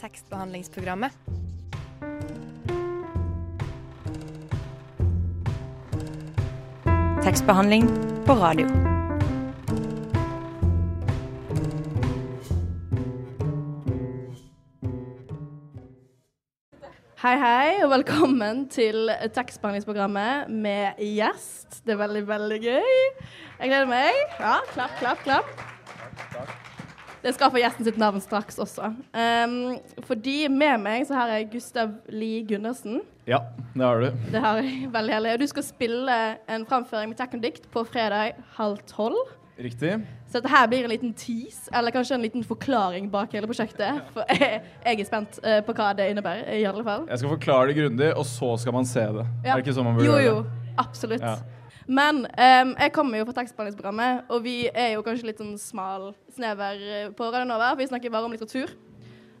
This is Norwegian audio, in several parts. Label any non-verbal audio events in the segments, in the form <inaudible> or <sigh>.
tekstbehandlingsprogrammet. Tekstbehandling på radio. Hei, hei, og velkommen til tekstbehandlingsprogrammet med gjest. Det er veldig, veldig gøy. Jeg gleder meg. Ja, klapp, klapp, klapp. Det skal få gjesten sitt navn straks også. Um, fordi med meg så har jeg Gustav Lie Gundersen. Ja, det har du. Det har jeg veldig heldig. Og du skal spille en framføring med teknodikt på fredag halv tolv. Riktig. Så dette her blir en liten tease, eller kanskje en liten forklaring bak hele prosjektet. For jeg, jeg er spent uh, på hva det innebærer, i alle fall. Jeg skal forklare det grundig, og så skal man se det. Ja. Er det ikke sånn man burde gjøre det? jo. jo. Absolutt. Ja. Men um, jeg kommer jo fra tekstbehandlingsprogrammet, og vi er jo kanskje litt sånn smal snever eh, på Radio Nova. Vi snakker bare om litteratur.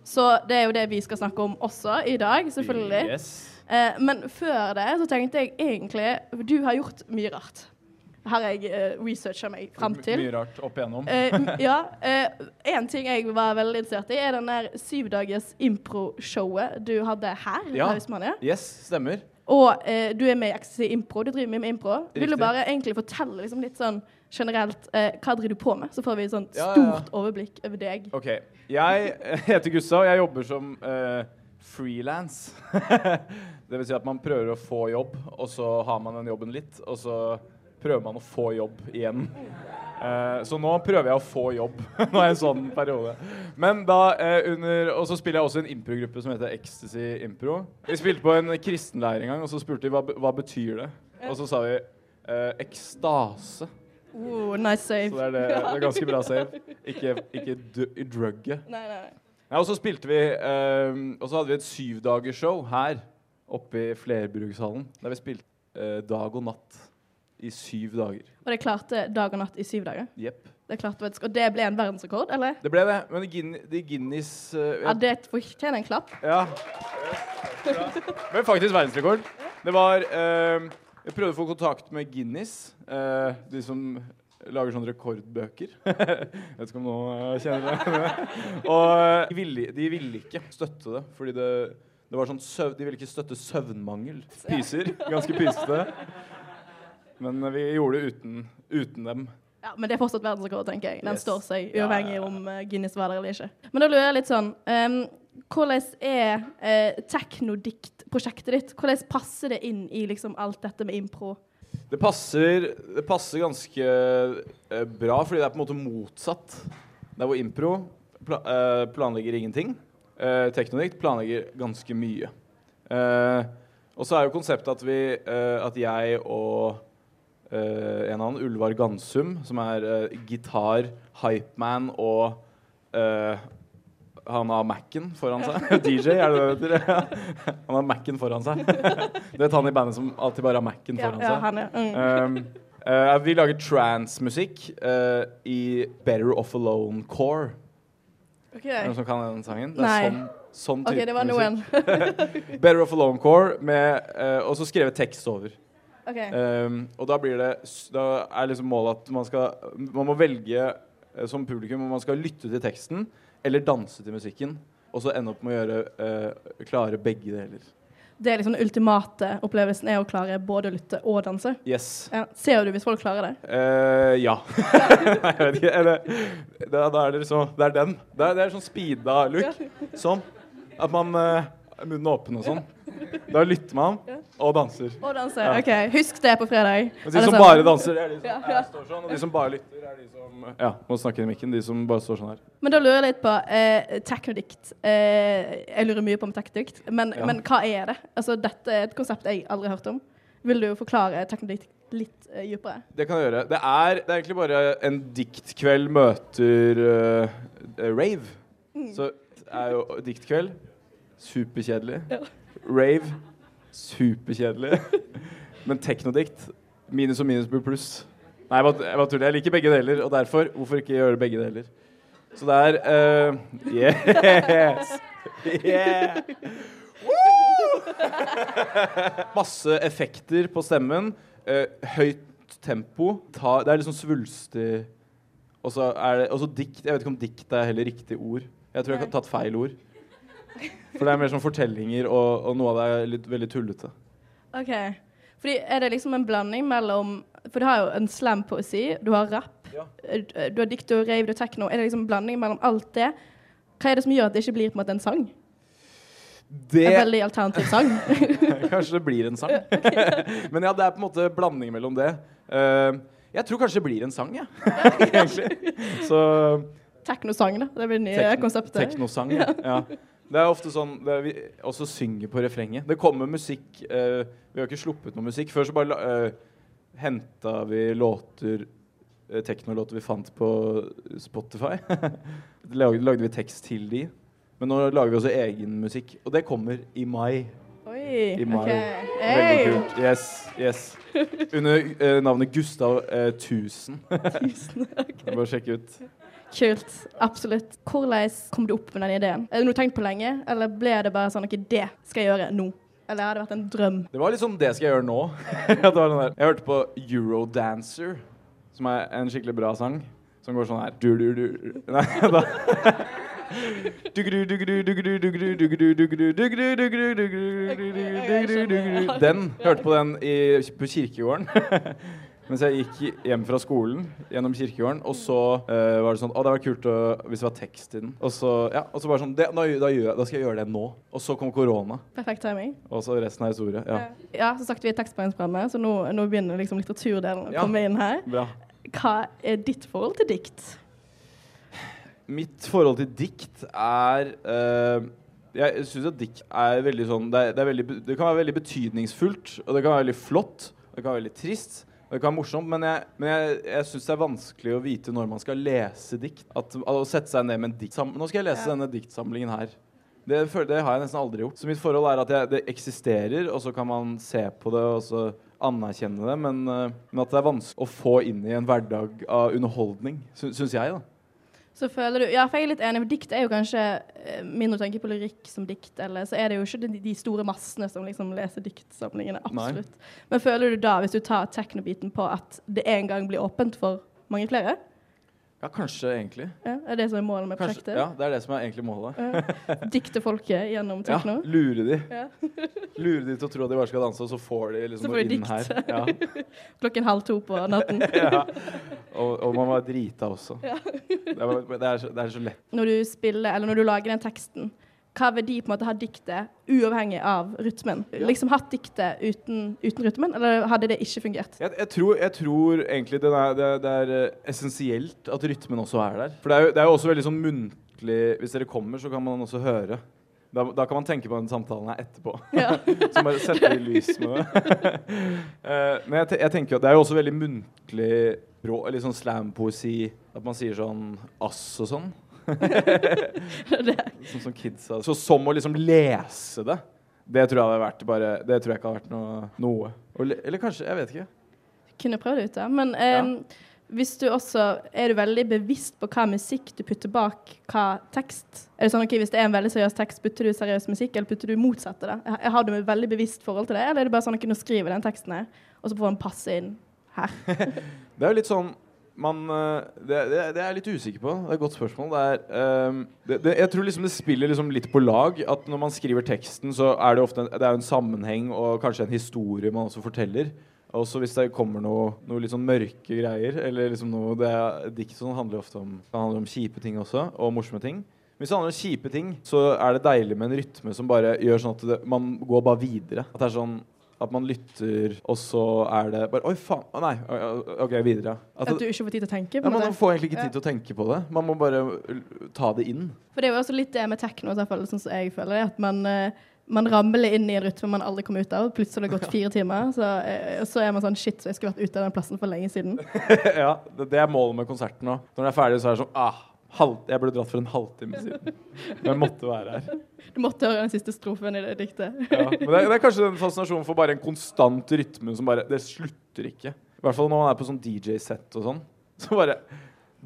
Så det er jo det vi skal snakke om også i dag, selvfølgelig. Yes. Uh, men før det så tenkte jeg egentlig Du har gjort mye rart. Har jeg uh, researcha meg fram til. Mye rart opp igjennom. uh, <laughs> ja. Én ting jeg var veldig interessert i, er den der syvdagers impro-showet du hadde her. Ja. Yes, stemmer. Og eh, du er med i Ecstasy Impro. Du driver mye med impro. Vil du bare egentlig fortelle liksom, litt sånn generelt eh, hva driver du på med? Så får vi et sånt Ja, stort overblikk over deg. OK. Jeg <laughs> heter Gustav, og jeg jobber som eh, frilans. <laughs> det vil si at man prøver å få jobb, og så har man den jobben litt, og så prøver man å få jobb igjen. Eh, så nå prøver jeg å få jobb. <laughs> nå er jeg en sånn periode. Men da eh, under Og så spiller jeg også i en improgruppe som heter Ecstasy Impro. Vi spilte på en kristenleir en gang, og så spurte de hva, hva betyr det Og så sa vi eh, ekstase. Oh, nice Så save. det er, det, det er ganske bra save. <laughs> Ikke, ikke dr- drugget. Nei, nei, nei. Ja, og så spilte vi eh, Og så hadde vi et syvdagersshow her oppe i Flerbrukshallen. Der vi spilte dag og natt i syv dager. Og det klarte dag og natt i syv dager. Yep. Det klarte Og det ble en verdensrekord, eller? Det ble det. Men de, Guin Guinness uh, Ja, det fortjener en klapp. Ja. Men faktisk verdensrekord. Det var uh, Jeg prøvde å få kontakt med Guinness, uh, de som lager sånne rekordbøker. <laughs> Jeg vet ikke om noen kjenner det. <laughs> Og de ville, de ville ikke støtte det, fordi det, det var sånn søv, De ville ikke støtte søvnmangel. Pyser. Ganske pysete. Men eh, vi gjorde det uten, uten dem. Ja, Men det er fortsatt verdensrekord, tenker jeg. Den Yes. står seg, uavhengig ja, ja. om eh, Guinness var der eller ikke. Men da lurer jeg litt sånn um, Hvordan er uh, teknodikt-prosjektet ditt? Hvordan passer det inn i liksom alt dette med impro? Det passer, det passer ganske eh, bra, fordi det er på en måte motsatt. Der hvor impro pla eh, planlegger ingenting. Uh, Teknodikt planlegger ganske mye. Eh, og så er jo konseptet at vi eh, At jeg og eh, en annen, Ulvar Gansum, som er uh, gitar, hypeman og uh, han har Mac-en foran seg. <laughs> <laughs> DJ, er det det heter? han har Mac-en foran seg. <laughs> Du vet han i bandet som alltid bare har Mac-en foran ja, seg? han ja. Mm. Um, eh, vi lager trance-musikk eh, i Better Off Alone Core. Okay. Er det noen som kan den sangen? Det er Nei. sånn, sånn type det var musikk. noen. Better Off Alone Core, med, og så skrevet tekst over. OK. Um, og da blir det Da er liksom målet at man skal Man må velge eh, som publikum om man skal lytte til teksten eller danse til musikken. Og så ende opp med å gjøre uh, klare begge deler. Det er liksom den ultimate opplevelsen er å klare både å lytte og danse. Yes. Ja. Ser du hvis folk klarer det? Uh, ja. Nei, <laughs> jeg vet ikke. Eller, da, da er det liksom Det er den. Det er, det er sånn speeda look. Sånn. At man uh, Munnen åpen og sånn. Da lytter man og danser. Og danser, Ja. OK. Husk det på fredag. Men de som sånn. bare danser, er de som Ja, ja. står sånn. Og de som bare lytter, er de som Ja, må snakke i mikken. De som bare står sånn her. Men da lurer jeg litt på eh, teknodikt. Eh, jeg lurer mye på om teknodikt, men, Ja. men hva er det? Altså, dette er et konsept jeg aldri har hørt om. Vil du forklare teknodikt litt eh, dypere? Det kan jeg gjøre. Det er, det er egentlig bare en diktkveld møter uh, rave. rave. Så er jo diktkveld. Superkjedelig. Rave. Superkjedelig. Men teknodikt minus og minus blir pluss. Nei, jeg bare, tuller. Jeg liker begge deler, og derfor hvorfor ikke gjøre begge deler? Så det er uh, Yes! Yeah! Masse effekter på stemmen. Uh, høyt tempo. Ta, det er liksom svulstig Og så er dikt. Jeg vet ikke om dikt er heller riktig ord. Jeg tror jeg har tatt feil ord. For det er mer sånn fortellinger, og, og noe av det er litt veldig tullete. OK. Fordi er det liksom en blanding mellom For du har jo en slam-poesi, du har rap, Ja. eh, du har dikt og rave, du har tekno. Er det liksom en blanding mellom alt det? Hva er det som gjør at det ikke blir på en måte en sang? Det En veldig alternativ sang? <laughs> Kanskje det blir en sang. <laughs> Men ja, det er på en måte blanding mellom det. Uh, jeg tror kanskje det blir en sang, jeg. <laughs> Egentlig. Så Teknosang, da. Det blir det nye Tekno- konseptet. Teknosang, ja. ja. Det er ofte sånn det Vi også synger på refrenget. Det kommer musikk eh, Vi har ikke sluppet noe musikk. Før så bare uh, henta vi låter uh, teknolåter vi fant på Spotify. <laughs> lagde, lagde vi tekst til de. Men nå lager vi også egen musikk. Og det kommer i mai. Oi. I mai. Okay. Veldig Hey. kult. Yes, yes. Under eh, navnet Gustav eh, Tusen. <laughs> Tusen. <laughs> Bare sjekke ut. Kult. Absolutt. Hvordan kom du opp med den ideen? Er det noe du tenkt på lenge, eller ble det bare sånn at det skal jeg gjøre nå? Eller har det vært en drøm? Det var litt liksom det skal jeg gjøre nå. jeg hørte på Eurodancer, som er en skikkelig bra sang, som går sånn her du, du, du. Nei, da Den. Hørte på den i, på kirkegården. Mens jeg gikk hjem fra skolen gjennom kirkegården, og så eh, var det sånn Å, det var kult å, hvis det var tekst i den. Og så, ja, og så bare sånn det, da, da, gjør, jeg- da skal jeg gjøre det nå. Og så kom korona. Perfekt timing. Og så resten av historie. Ja. Ja, så sagt vi er tekstbehandlingsprogrammet, så nå, nå begynner liksom litteraturdelen å Ja. komme inn her. Bra. Hva er ditt forhold til dikt? Mitt forhold til dikt er eh, Jeg syns at dikt er veldig sånn det, er, det, er veldig, det kan være veldig betydningsfullt, og det kan være veldig flott, og det kan være veldig trist. Det kan være morsomt, men jeg, men jeg, jeg syns det er vanskelig å vite når man skal lese dikt. At, å sette seg ned med en diktsamling Nå skal jeg lese Ja. denne diktsamlingen her. Det, det har jeg nesten aldri gjort. Så mitt forhold er at jeg, det eksisterer, og så kan man se på det og så anerkjenne det, men, eh, men at det er vanskelig å få inn i en hverdag av underholdning, sy syns jeg, da. Så føler du, ja, for jeg er litt enig, for Dikt er jo kanskje eh, mindre å tenke på lyrikk som dikt, eller så er det jo ikke de, de store massene som liksom leser diktsamlingene. Absolutt. Men føler du da, hvis du tar teknobiten på, at det en gang blir åpent for mange flere? Ja, kanskje egentlig. Ja, er det som er målet med Kanskje, prosjektet? ja, det er det som er egentlig målet. Dikte folket gjennom tekno? Ja, lure de. Ja. Lure de til å tro at de bare skal danse, og så får de Så liksom får noe de inn dikt. her. Ja. <laughs> Klokken halv to på natten. <laughs> ja. Og, og man var drita også. Det, er, det, er så, det er så lett. Når du spiller, eller når du lager den teksten, hva verdi på en måte har diktet uavhengig av rytmen? Liksom hatt diktet uten, uten rytmen, eller hadde det ikke fungert? Jeg, jeg, tror, jeg tror egentlig det er, det, det er eh, essensielt at rytmen også er der. For det er jo, det er jo også veldig sånn muntlig Hvis dere kommer, så kan man også høre. Da, da kan man tenke på den samtalen her etterpå. Ja. <laughs> Så bare sette i lys med det. <laughs> Eh, men jeg, jeg tenker jo at det er jo også veldig muntlig litt sånn slam-poesi. At man sier sånn ass og sånn. <laughs> Sånn som kidsa. Så som å liksom lese det, det tror jeg hadde vært bare Det tror jeg ikke hadde vært noe. noe. Eller kanskje, jeg vet ikke. Kunne prøvd det ut, da. Men eh, hvis du også Er du veldig bevisst på hva musikk du putter bak hva tekst? Er det sånn ok, Hvis det er en veldig seriøs tekst, putter du seriøs musikk, eller putter du motsatt av det? Har du et veldig bevisst forhold til det, eller er det bare sånn at du skriver den teksten her, og så får den passe inn her? <laughs> Det er jo litt sånn man, eh, det, det, er jeg litt usikker på. Det er et godt spørsmål. Er, um, det, jeg tror liksom det spiller liksom litt på lag. At når man skriver teksten, så er det ofte en, det er en sammenheng og kanskje en historie man også forteller. Også hvis det kommer noe, noe litt sånn mørke greier, eller liksom noe det er, Dikt sånn handler ofte om, kan handle om kjipe ting også, og morsomme ting. Hvis det handler om kjipe ting, så er det deilig med en rytme som bare gjør sånn at det, man går bare videre. At det er sånn at man lytter, og så er det bare Oi, faen. Nei. OK, videre. At At du ikke får tid til å tenke? på en man får egentlig ikke tid til å tenke på det. Man må bare ta det inn. For det er jo også litt det med tekno, i hvert fall, sånn som jeg føler det, at man, eh, man ramler inn i en rytme man aldri kommer ut av. Plutselig har det gått <laughs> fire timer, så, eh, så er man sånn Shit, så jeg skulle vært ute av den plassen for lenge siden. <laughs> ja, det, det er målet med konserten òg. Når den er ferdig, så er det sånn ah, halv, Jeg ble dratt for en halvtime siden. Men jeg måtte være her. Du måtte høre den siste strofen i det diktet. Ja. Men det, er- det er kanskje den fascinasjonen for bare en konstant rytme som bare Det slutter ikke. I hvert fall når man er på sånn DJ-sett og sånn. Så bare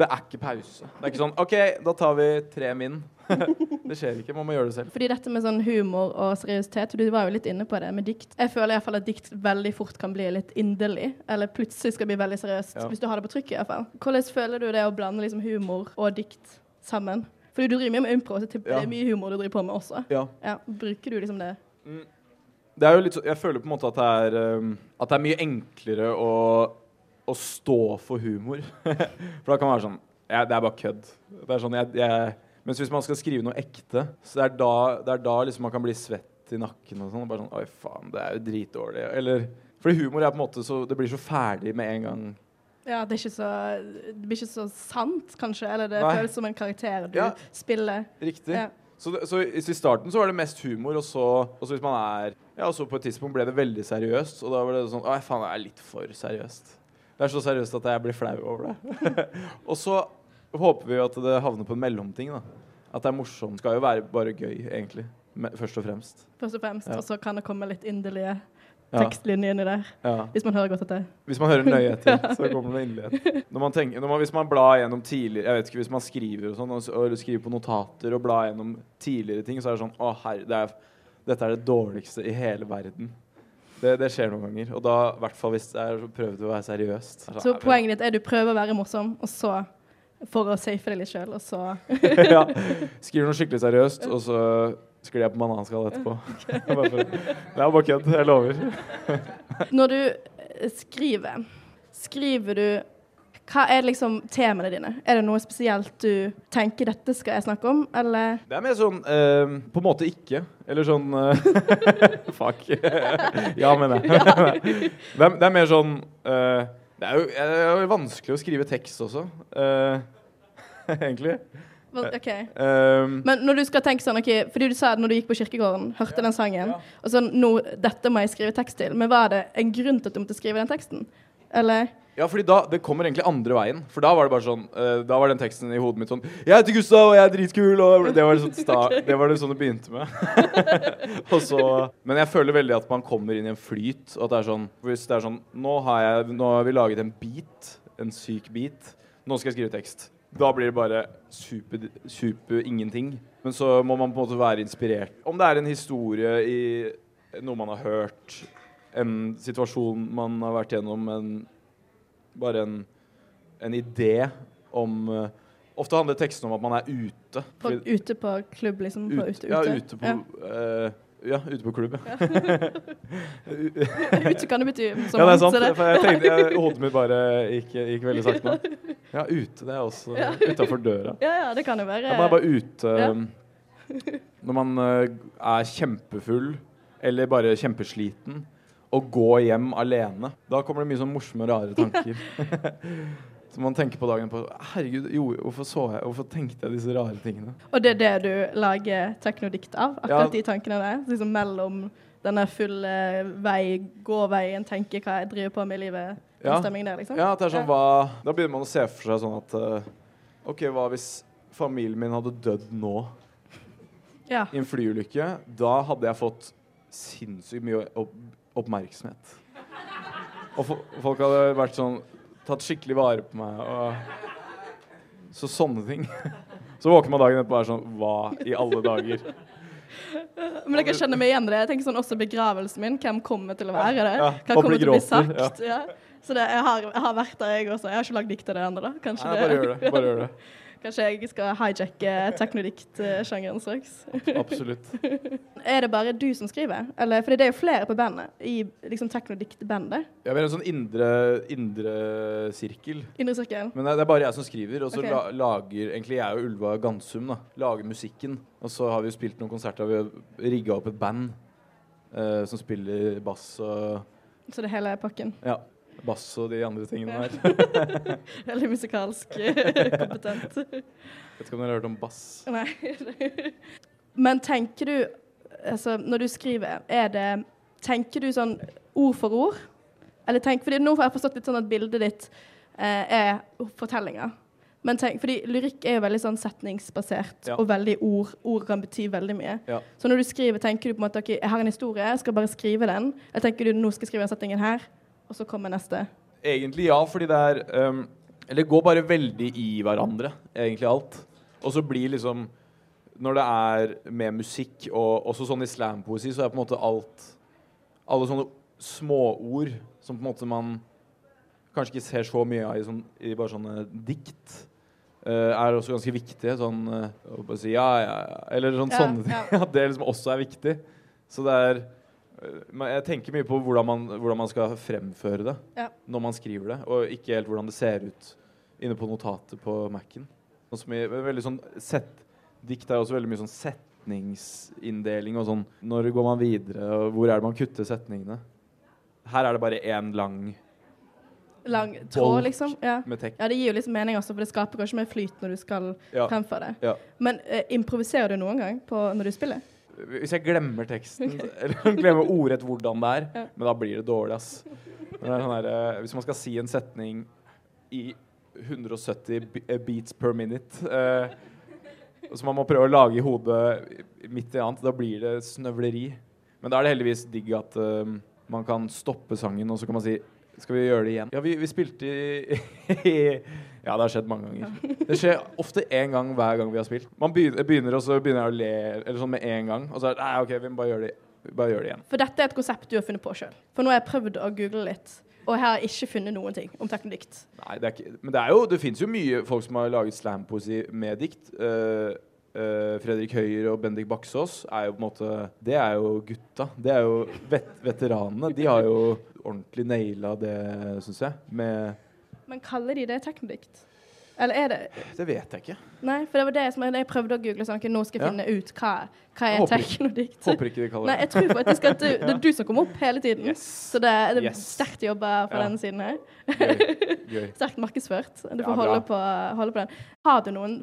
Det er ikke pause. Det er ikke sånn OK, da tar vi tre min. <laughs> det skjer ikke. Man må gjøre det selv. Fordi dette med sånn humor og seriøsitet, du var jo litt inne på det med dikt. Jeg føler i hvert fall at dikt veldig fort kan bli litt inderlig, eller plutselig skal bli veldig seriøst, Ja. hvis du har det på trykk i hvert fall. Hvordan føler du det å blande liksom humor og dikt sammen? Fordi du driver mye med impro, så Ja. det er mye humor du driver på med også. Ja. Ja, Bruker du liksom det? Det er jo litt så, jeg føler på en måte at det er, um, at det er mye enklere å, å stå for humor. <laughs> for da kan man være sånn ja, Det er bare kødd. Det er sånn, jeg, jeg, mens hvis man skal skrive noe ekte, så det er da, det er da liksom man kan bli svett i nakken og sånn. Bare sånn Oi, faen, det er jo dritdårlig. Eller Fordi humor er på en måte så Det blir så ferdig med en gang. Ja, det er ikke så Det blir ikke så sant, kanskje? Eller det Nei. føles som en karakter du Ja. spiller. Riktig. Ja. Så, det, så i, i starten så var det mest humor, og så, og så hvis man er Ja, og så på et tidspunkt ble det veldig seriøst, og da var det sånn Å, faen, det er litt for seriøst. Det er så seriøst at jeg blir flau over det. <laughs> og så håper vi jo at det havner på en mellomting, da. At det er morsomt. Skal jo være bare gøy, egentlig. Først og fremst. Først og fremst. Ja. Og så kan det komme litt inderlige inni der. ja. Hvis man hører godt etter. Hvis man hører nøye etter, <laughs> så kommer det inderlighet. Når man tenker, når man, hvis man blar gjennom tidligere Jeg vet ikke, Hvis man skriver og sånn, og, skriver på notater og blar gjennom tidligere ting, så er det sånn Å, herre, det dette er det dårligste i hele verden. Det, det skjer noen ganger. Og da, i hvert fall hvis jeg prøver å være seriøst. Altså, Så poenget ditt er du prøver å være morsom, og så for å safe deg litt sjøl, og så <laughs> ja. Skriver noe skikkelig seriøst, og så sklir jeg på bananskall etterpå. <laughs> Det er bare kødd. Jeg lover. Når du skriver, skriver du Hva er liksom temaene dine? Er det noe spesielt du tenker dette skal jeg snakke om, eller Det er mer sånn uh, På en måte ikke. Eller sånn uh, <laughs> Fuck. <laughs> ja, mener jeg. <laughs> det, er, det er mer sånn uh, Det er jo det er jo vanskelig å skrive tekst også, egentlig. OK. Um, Men når du skal tenke sånn, ok, fordi du sa at når du gikk på kirkegården, hørte den sangen, og sånn nå, dette må jeg skrive tekst til, men var det en grunn til at du måtte skrive den teksten? Eller? Ja, fordi da Det kommer egentlig andre veien. For da var det bare sånn uh, Da var den teksten i hodet mitt sånn 'Jeg heter Gustav, og jeg er dritkul', og det var det sånn, sta, <laughs> det, var det sånn det begynte med. <laughs> og så Men jeg føler veldig at man kommer inn i en flyt, og at det er sånn Hvis det er sånn Nå har, jeg, nå har vi laget en beat, en syk beat. Nå skal jeg skrive tekst. Da blir det bare super, super ingenting. Men så må man på en måte være inspirert. Om det er en historie i noe man har hørt, en situasjon man har vært gjennom, en, bare en, en idé om uh, Ofte handler teksten om at man er ute. På, ute på klubb, liksom? På ut- ute, Ja, ute? på, på, Uh, ja, ute på klubb. Ja, <laughs> ute kan det bety som ja det er sant. For jeg tenkte, jeg, hodet mitt bare gikk, gikk veldig sakte. Ja, ute. Det er også Ja. utafor døra. Ja, ja, det kan jo være Ja, man er bare ute Ja. um, når man uh, er kjempefull eller bare kjempesliten og gå hjem alene. Da kommer det mye sånn morsomme, rare tanker. <laughs> Som man tenker på dagen på Herregud, jo, hvorfor så jeg Hvorfor tenkte jeg disse rare tingene? Og det er det du lager teknodikt av? Ja. Akkurat de tankene der? Liksom mellom denne fulle vei, gå veien, tenke hva jeg driver på med i livet, Ja. der, liksom? Ja, det er sånn, hva, Da begynner man å se for seg sånn at uh, OK, hva hvis familien min hadde dødd nå Ja. i en flyulykke? Da hadde jeg fått sinnssykt mye opp oppmerksomhet. Og fo folk hadde vært sånn Tatt skikkelig vare på meg. Og så sånne ting. Så våkner man dagen etterpå og er sånn Hva i alle dager? Men jeg kan kjenne meg igjen i det. Jeg tenker sånn også begravelsen min. Hvem kommer til å være det? Hva kommer til å bli sagt? Ja. Så det, jeg, har, jeg har vært der, jeg også. Jeg har ikke lagd dikt av det ennå, da. Kanskje, Nei, bare gjør det. Bare gjør det. Kanskje jeg skal hijacke teknodikt-sjangeren straks. <laughs> Absolutt. Er det bare du som skriver? Eller, for det er jo flere på bandet. I liksom teknodikt-bandet. Ja, vi er en sånn indre, indre sirkel. Indre sirkel. Men det er- er bare jeg som skriver. Og så okay. la, lager egentlig jeg og Ulva Gansum da, lager musikken. Og så har vi jo spilt noen konserter. Vi har rigga opp et band eh, som spiller bass og Så det hele er pakken. Ja. Bass og de andre tingene der. <laughs> Veldig musikalsk eh, <laughs> kompetent. Vet ikke om dere har hørt om bass? Nei. <laughs> Men tenker du altså, Når du skriver, er det Tenker du sånn ord for ord? Eller tenk, fordi Nå har jeg forstått litt sånn at bildet ditt eh, er fortellinger. Men tenk, fordi lyrikk er jo veldig sånn setningsbasert Ja. og veldig ord. Ord kan bety veldig mye. Ja. Så når du skriver, tenker du på en måte ok, jeg har en historie, jeg skal bare skrive den. Eller tenker du nå skal jeg skrive den setningen her, og så kommer neste? Egentlig ja, fordi det er um, Eller går bare veldig i hverandre, egentlig alt. Og så blir liksom Når det er med musikk, og også sånn i slampoesi, så er på en måte alt Alle sånne småord som på en måte man kanskje ikke ser så mye av i, sånn, i bare sånne dikt. Uh, er også ganske viktige. Sånn uh, si ja, ja, ja. Eller sånn, Ja, sånne ting. ja. <laughs> At det liksom også er viktig. Så det er Jeg tenker mye på hvordan man, hvordan man skal fremføre det Ja. når man skriver det, og ikke helt hvordan det ser ut inne på notatet på Mac-en. Sånn sånn Dikt er også veldig mye sånn setningsinndeling og sånn. Når går man videre, og hvor er det man kutter setningene? Her er det bare én lang Lang tråd, liksom. Ja. ja, det gir jo liksom mening også, for det skaper kanskje mer flyt når du skal Ja. fremføre det. Men eh, improviserer du noen gang på, når du spiller? Hvis jeg glemmer teksten, eller <laughs> glemmer ordrett hvordan det er, Ja. men da blir det dårlig, ass. Det sånn der, eh, hvis man skal si en setning i 170 eh, beats per minute, eh, som man må prøve å lage i hodet midt i annet, da blir det snøvleri. Men da er det heldigvis digg at uh, man kan stoppe sangen, og så kan man si skal vi gjøre det igjen? Ja, vi, vi spilte i <laughs> Ja, det har skjedd mange ganger. Det skjer ofte én gang hver gang vi har spilt. Man begynner, og så begynner jeg å le eller sånn med en gang. Og så er det Nei, OK, vi må bare gjøre det, bare gjøre det igjen. For dette er et konsept du har funnet på sjøl. For nå har jeg prøvd å google litt, og jeg har ikke funnet noen ting om teknodikt. Nei, det er ikke Men det er jo Det fins jo mye folk som har laget slampoesi med dikt. Uh, Uh, Fredrik Høyer og Bendik Baksås er jo på en måte Det er jo gutta. Det er jo vet, veteranene. De har jo ordentlig naila det, syns jeg. Med Men kaller de det teknodikt? Eller er det Det vet jeg ikke. Nei, for det var det som jeg, jeg prøvde å google sånn, at nå skal jeg finne ut hva, hva er teknodikt. Håper ikke de kaller det Nei, jeg tror faktisk at du, <laughs> det er du som kommer opp hele tiden. Yes. Så det, det er Yes. sterkt jobba fra Ja. denne siden her. Gøy. <laughs> Gøy. Sterkt markedsført. Du får ja, holde på, holde på den. Har du noen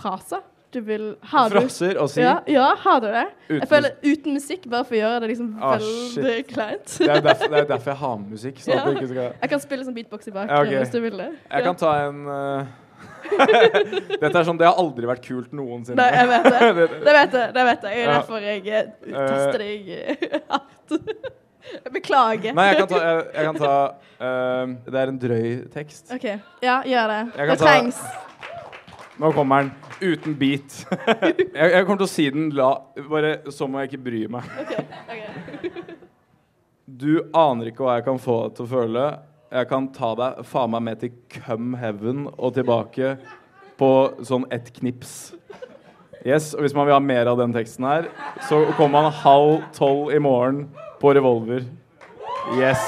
fraser du vil Har du og si. ja, ja, har du det? Uten- Jeg føler Uten musikk, bare for å gjøre det liksom Ah, veldig kleint. Det er, derfor, det er derfor jeg har med musikk. Så Ja. skal Jeg kan spille som beatbox i bakgrunnen okay. hvis du vil det. Jeg kan ta en uh... <laughs> Dette er sånn Det har aldri vært kult noensinne. Nei, jeg vet det. <laughs> Det- vet jeg. det vet jeg. Det er derfor jeg eh, tester deg eh, hardt. Jeg <laughs> Beklager. Nei, jeg kan ta, jeg, jeg kan ta uh, Det er en drøy tekst. OK. Ja, gjør det. Det trengs. Ta-. Nå kommer den. Uten beat. <laughs> jeg, jeg kommer til å si den la Bare så må jeg ikke bry meg. Du aner ikke hva jeg kan få deg til å føle. Jeg kan ta deg faen meg med til Come Heaven og tilbake på sånn ett knips. Yes, og Hvis man vil ha mer av den teksten her, så kommer man halv tolv i morgen på Revolver. Yes.